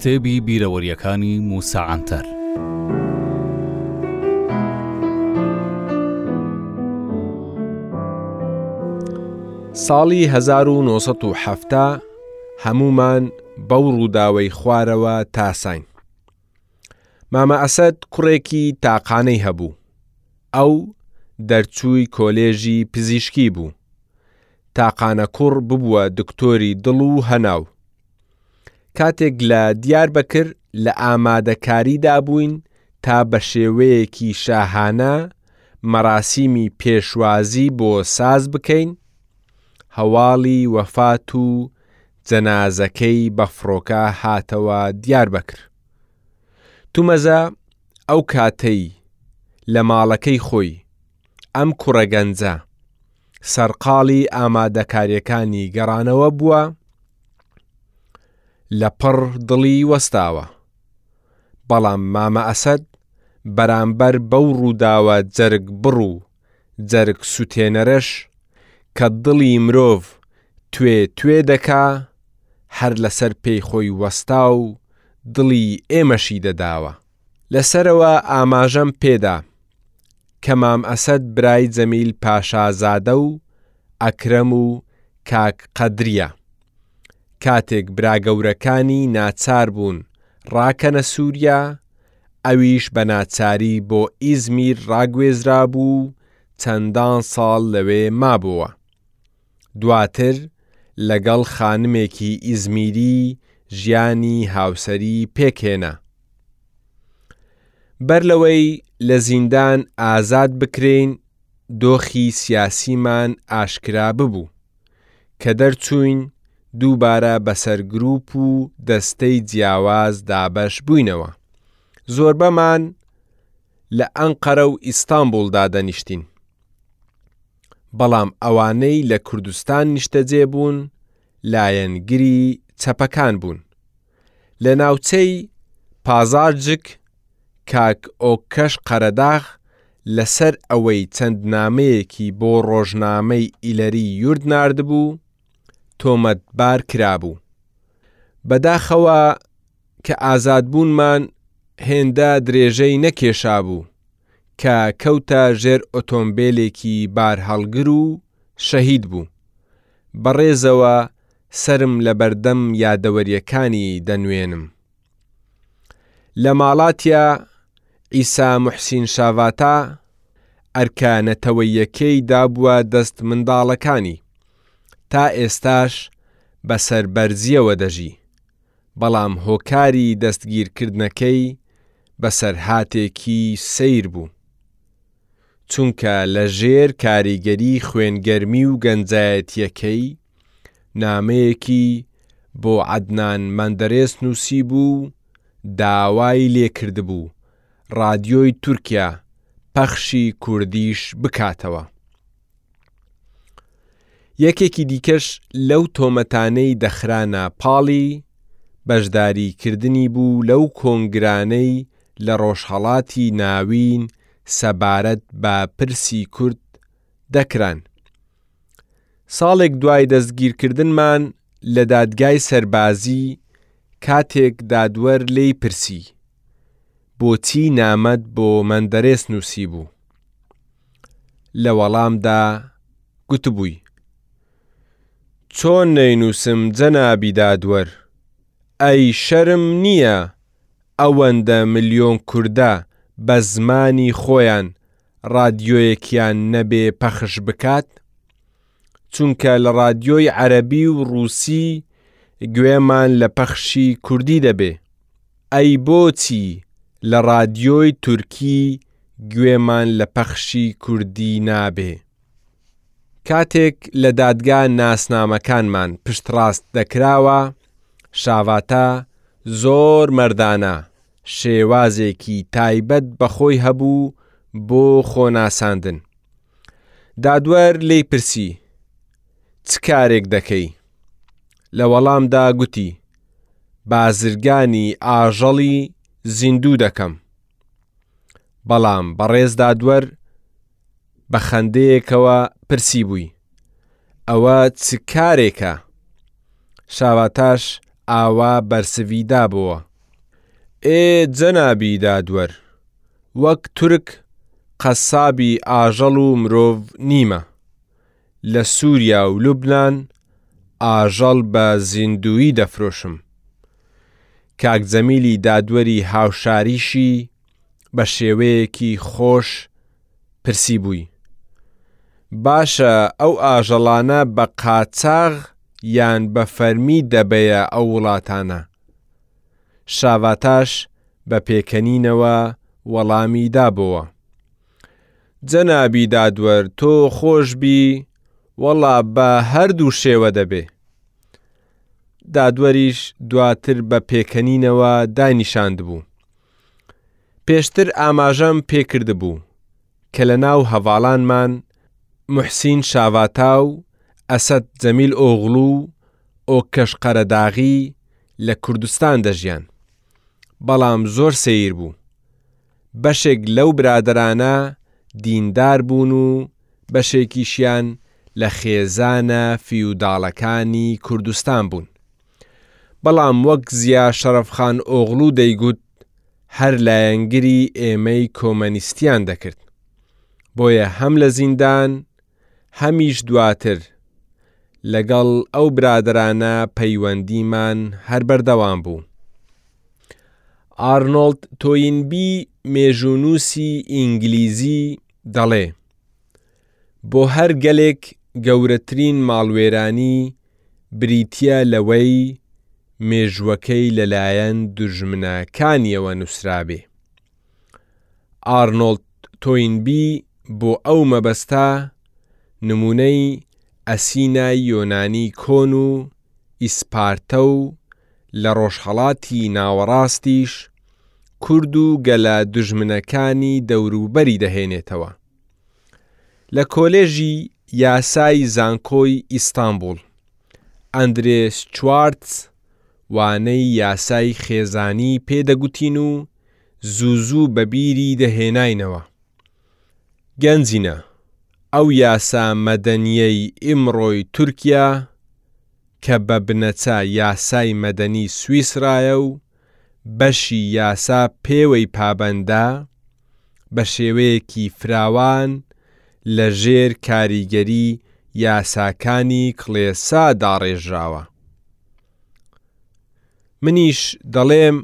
کتێبی بیرەوەریەکانی موسا عەنتەر ساڵی 1970 هەموومان بەو ڕووداوەی خوارەوە تاساین مامە ئەسەد کوڕێکی تاقانەی هەبوو ئەو دەرچووی کۆلێژی پزیشکی بوو تاقانە کوڕ ببووە دکتۆری دڵ و هەناو کاتێک لە دیار بەکر لە ئامادەکاریدا بووین تا بە شێوەیەکی شاهانە مەراسیمی پێشوازی بۆ ساز بکەین هەواڵی وەفات و جەنازەکەی بە فڕۆکە هاتەوە دیاربەکر. تومەزە ئەو کاتەی لە ماڵەکەی خۆی ئەم کوڕە گەنجە سەرقاڵی ئامادەکارییەکانی گەڕانەوە بووە، لە پڕ دڵی وەستاوە، بەڵام مامە ئەسەد بەرامبەر بەو ڕووداوە جەرگبڕ و جەرگ سوتێنەرەش کە دڵی مرۆڤ توێ توێ دەکا هەر لەسەر پێی خۆی وەستا و دڵی ئێمەشی دەداوە. لە سەرەوە ئاماژەم پێدا کە مام ئەسەد برای جەمیل پاشا زادە و ئەکرەم و کاک قەدریە. کاتێک براگەورەکانی ناچار بوون ڕاکەنە سوریا، ئەویش بە ناچاری بۆ ئیزمیر ڕاگوێزرابوو و چەندان ساڵ لەوێ مابۆوە. دواتر لەگەڵ خانمێکی ئیزمیری ژیانی هاوسەری پێکهێنا. بەر لەوەی لە زیندان ئازاد بکرێین، دۆخی سیاسیمان ئاشکرا ببوو، کە دەرچووین دووبارە بەسەر گروپ و دەستەی جیاواز دابەش بووینەوە، زۆربەمان لە ئەنقەرە و ئیستانبوڵ دادەنیشتین، بەڵام ئەوانەی لە کوردستان نیشتەجێ بوون لایەنگری چەپەکان بوون، لە ناوچەی پازارجک کاک ئۆکەش قەرەداغ لە سەر ئەوەی چەند نامەیەکی بۆ ڕۆژنامەی ئیلەری یورد ناردبوو تۆمەتبار کرابوو بەداخەوە کە ئازادبوونمان هێندە درێژەی نەکێشابوو کە کەوتە ژێر ئۆتۆمبێلێکی بارهەڵگر و شەهید بوو بەڕێزەوە سەرم لە بەردەم یادەوەریەکانی دەنوێنم لە ماڵاتیا عیسا محسین شاڤاتا ئەرکە نەتەوەیەکەی دابووە دەست منداڵەکانی تا ئێستاش بە سەربەرزیەوە دەژی بەڵام هۆکاری دەستگیرکردنەکەی بەسەرهاتێکی سەیر بوو چونکە لە ژێر کاریگەری خوێن گەرمی و گەنجایەتیەکەی نامەیەکی بۆ عەدنان مەندەرێس نووسیبوو و داوای لێکردبوو ڕادیۆی تورکیا پەخشی کوردیش بکاتەوە. یەکێکی دیکەش لەو تۆمەتانەی دەخرانە پاڵی، بەشداریکردنی بوو لەو کۆنگرانەی لە ڕۆژهەڵاتی ناوین سەبارەت بە پرسی کورد دەکران. ساڵێک دوای دەستگیرکردنمان لە دادگای سەربازی کاتێک دادوەر لێی پرسی، بۆچی نامەت بۆ مەندەرێس نووسیبوو؟ لە وەڵامدا گوتبووی، چۆن نەینووسم جەنابی دادوەر، ئەی شەرم نییە ئەوەندە ملیۆن کوردە بە زمانی خۆیان ڕادیۆیەکیان نەبێ پەخش بکات چونکە لە ڕادیۆی عەرەبی و ڕووسی گوێمان لە پەخشی کوردی دەبێ ئەی بۆچی لە ڕادیۆی تورکی گوێمان لە پەخشی کوردی نابێ کاتێک لە دادگا ناسنامەکانمان پشتڕاست دەکراوە شاڤاتا زۆر مەردانە شێوازێکی تایبەت بە خۆی هەبوو بۆ خۆناساندن. دادوەر لێی پرسی، چ کارێک دەکەی؟ لە وەڵامدا گوتی، بازرگانی ئاژەڵی زیندوو دەکەم. بەڵام بەڕێز دادوەر، بە خەندەیەکەوە پرسیبووی، ئەوە چ کارێکە؟ شاواتاش ئاوا بەرسڤی دابۆوە، ئێ جەنابی دادوەر، وەک تورک قەسابی ئاژەڵ و مرۆڤ نیمە، لە سوریا و لوبنان ئاژەڵ بە زیندوویی دەفرۆشم. کاک جەمیلی دادوەری هاوشاریشی بە شێوەیەکی خۆش پرسیبووی، باشە ئەو ئاژەڵانە بە قاچاغ یان بە فەرمی دەبەیە ئەو وڵاتانە؟ شاڤاتاش بە پێکەنینەوە وەڵامی دابۆوە، جەنابی دادوەر تۆ خۆشبی وەڵا بە هەردوو شێوە دەبێ. دادوەریش دواتر بە پێکەنینەوە دانیشاندبوو. پێشتر ئاماژەم پێکردبوو کە لە ناو هەڤاڵانمان محسین شاڤاتا و ئەسەد جەمیل ئۆغڵو و ئۆکەش قەرەداغی لە کوردستان دەژیان، بەڵام زۆر سەیر بوو. بەشێک لەو برادەرانە دیندار بوون و بەشێکیشیان لە خێزانە فیوداڵەکانی کوردستان بوون. بەڵام وەک زیا شەرەفخان ئۆغڵو دەیگوت هەر لایەنگری ئێمەی کۆمەنیستیان دەکرد. بۆیە هەم لە زیندان هەمیش دواتر لەگەڵ ئەو برادەرانە پەیوەندیمان هەر بەردەوام بوو. ئارنۆڵد تۆینبی مێژوونووسی ئینگلیزی دەڵێ، بۆ هەر گەلێک گەورەترین ماڵوێرانی بریتییە لەوەی مێژووەکەی لەلایەن دوژمنەکانییەوە نووسرابێ. ئارنۆڵد تۆینبی بۆ ئەو مەبەستە نموونەی ئەسینای یۆنانی کۆن و ئیسپارتە و لە ڕۆژهەڵاتی ناوەڕاستیش کورد و گەلە دوژمنەکانی دەوروبەری دەهێنێتەوە لە کۆلێژی یاسای زانکۆی ئیستانبوڵ ئەندرێ ستچوارتز وانەی یاسای خێزانی پێ دەگوتین و زوو زوو بە بیری دەهێناینەوە. گەنجینە، ئەو یاسا مەدەنییەی ئیمڕۆی تورکیا کە بە بنەچە یاسای مەدەنی سویسرایە و بەشی یاسا پێوەی پابەندە، بە شێوەیەکی فراوان لە ژێر کاریگەری یاساکانی کڵێسا داڕێژراوە. منیش دەڵێم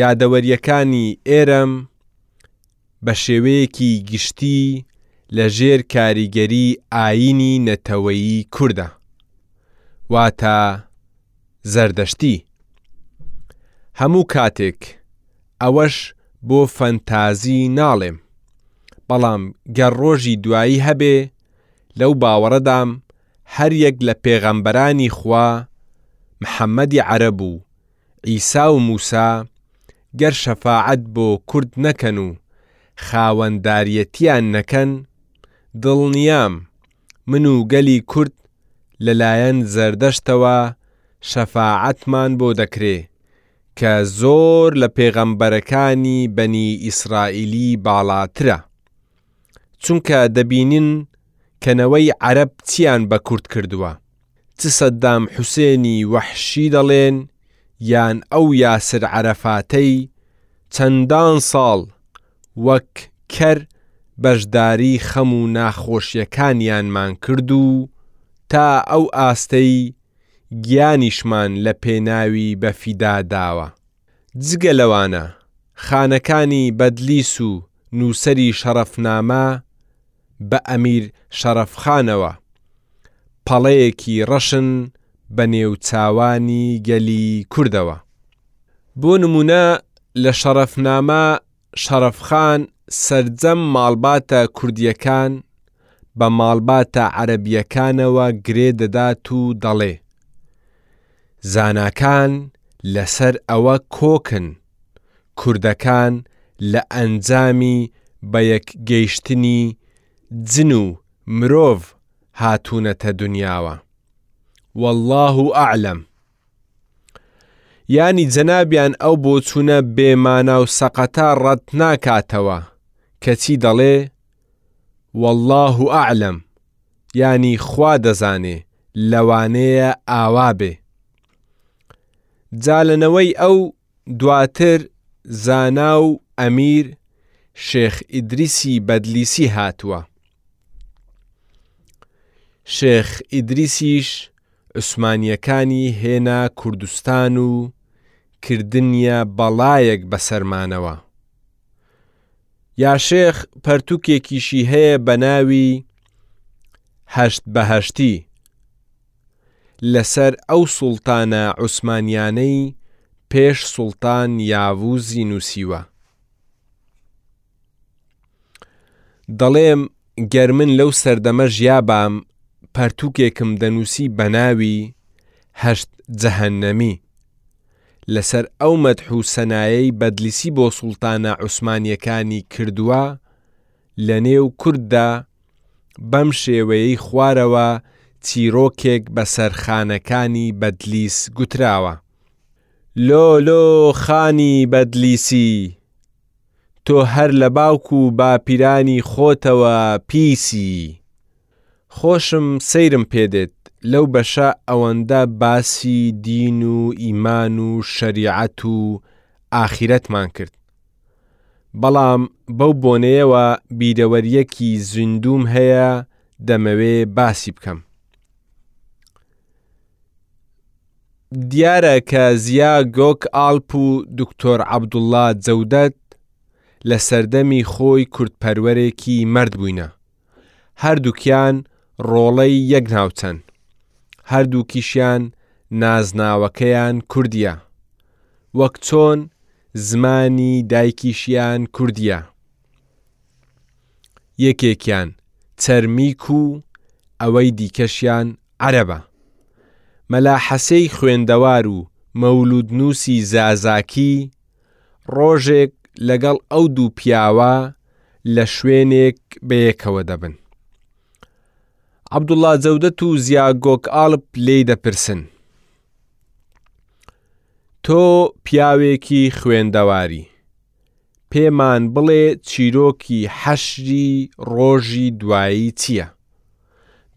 یادەوەریەکانی ئێرەم بە شێوەیەکی گشتی لە ژێر کاریگەری ئایینی نەتەوەیی کوردە واتە زەردەشتی هەموو کاتێک ئەوەش بۆ فەنتازی ناڵێم بەڵام گەر ڕۆژی دوایی هەبێ لەو باوەڕەدام هەر یەک لە پێغەمبەرانی خوا محمدی عەرەب و عیسا و موسا گەر شەفاعەت بۆ کورد نەکەن و خاوەنداریەتیان نەکەن دڵنیام من و گەلی کورد لەلایەن زەردەشتەوە شەفاعەتمان بۆ دەکرێ کە زۆر لە پێغەمبەرەکانی بەنی ئیسرائیلی باڵاترە چونکە دەبینن کە نەوەی عەرەب چیان بە کورد کردووە چ سەدام حوسێنی وەحشی دەڵێن یان ئەو یاسر عەرەفاتەی چەندان ساڵ وەک کەر بەشداری خەم و ناخۆشیەکانیانمان کرد و تا ئەو ئاستەی گیانیشمان لە پێناوی بە فیدا داوە. جگە لەوانە خانەکانی بەدلیس و نووسەری شەڕەفنامە بە ئەمیر شەڕەفخانەوە، پەڵەیەکی ڕەشن بە نێو چاوانی گەلی کوردەوە. بۆ نموونە لە شەڕەفنامە شەڕەفخان سەرجەم ماڵباتە کوردییەکان بە ماڵباتە عەرەبییەکانەوە گرێ دەدات و دەڵێ، زاناکان لەسەر ئەوە کۆکن، کوردەکان لە ئەنجامی بەیەکگەیشتنی جن و مرۆڤ هاتوونەتە دنیاوە، واللە اعلم. یانی جەنابیان ئەو بۆچوونە بێ مانا و سەقەتە ڕەت ناکاتەوە کەچی دەڵێ واللە اعلم یانی خوا دەزانێ لەوانەیە ئاوا بێ جا لە نەوەی ئەو دواتر زانا و ئەمیر شێخ ئیدریسی بەدلیسی هاتووە شێخ ئیدریسیش عوسمانیەکانی هێنا کوردستان و کردنیە بەڵایەک بەسەرمانەوە یاشێخ پەرتوکێکیشی هەیە بەناوی هەشت بەهەشتی لەسەر ئەو سوڵتانە عوسمانیانەی پێش سوڵتان یاڤوزی نوسیوە دەڵێم گەر من لەو سەردەمە ژیابام پەرتوکێکم دەنوسی بەناوی هەشت جەهەنەمی لەسەر ئەو مەدح و سەنایەی بەدلیسی بۆ سوڵتانە عوسمانیەکانی کردوە، لە نێو کورددا بەم شێوەیەی خوارەوە چیرۆکێک بە سەر خانەکانی بەدلیس گوتراوە. لۆ لۆ خانی بەدلیسی، تۆ هەر لە باوک و باپیرانی خۆتەوە پیسی، خۆشم سەیرم پێ دێت لەو بەشە ئەوەندە باسی دین و ئیمان و شەریعەت و ئاخیرەتمان کرد بەڵام بەو بۆنەیەوە بیرەوەریەکی زیندووم هەیە دەمەوێ باسی بکەم دیارە کە زیا گۆک ئالپ و دکتۆر عەبدوڵا جەودەت لە سەردەمی خۆی کوردپەروەرێکی مەرد بووینە هەردووکیان ڕۆڵەی یەک ناوچەن، هەردووکیشیان نازناوەکەیان کوردییە، وەک چۆن زمانی دایکیشیان کوردییە، یەکێکیان چەرمیک و ئەوەی دیکەشیان عەرەبە. مەلا حەسێی خوێندەوار و مەولوودنووسی زازاکی، ڕۆژێک لەگەڵ ئەو دوو پیاوە لە شوێنێک بەیەکەوە دەبن. عەبدوڵا جەودەت و زیا گۆکئاڵپ لێی دەپرسن تۆ پیاوێکی خوێندەواری پێمان بڵێ چیرۆکی حەشری ڕۆژی دوایی چییە؟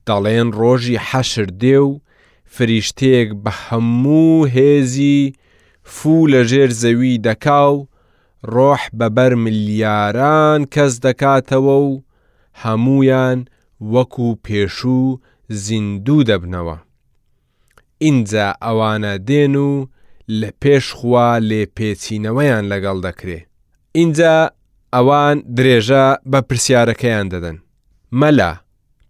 دەڵێن ڕۆژی حەشر دێ و فریشتەیەک بە هەموو هێزی فوو لە ژێر زەوی دەکا و ڕۆح بە بەر ملیاران کەس دەکاتەوە و هەموویان وەکوو پێشوو زیندوو دەبنەوە. ئینجا ئەوانە دێن و لە پێش خوا لێپێچینەوەیان لەگەڵ دەکرێ ئینجا ئەوان درێژە بە پرسیارەکەیان دەدەن مەلا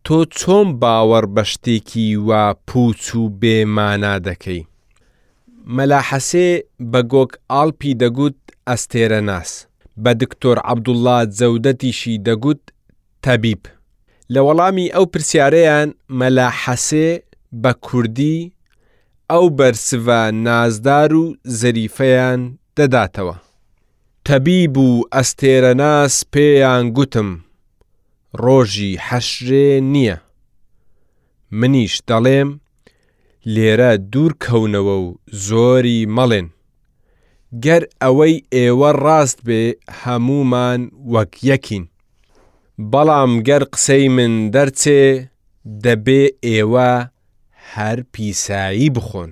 تۆ چۆن باوەڕ بە شتێکی وا پوچ و بێ مانا دەکەی مەلا حەسێ بە گۆک ئاڵپی دەگوت ئەستێرەناس بە دکتۆر عەبدوڵا جەودەتیشی دەگوت تەبیب، لە وەڵامی ئەو پرسیارەیان مەلا حەسێ بە کوردی ئەو بەرسڤە نازدار و زەریفەیان دەداتەوە. تەبیب و ئەستێرەناس پێیان گوتم، ڕۆژی حەشرێ نییە. منیش دەڵێم، لێرە دوور کەونەوە و زۆری مەڵێن. گەر ئەوەی ئێوە ڕاست بێ هەموومان وەک یەکین بەڵام گەر قسەی من دەرچێ دەبێ ئێوە هەر پیسایی بخۆن.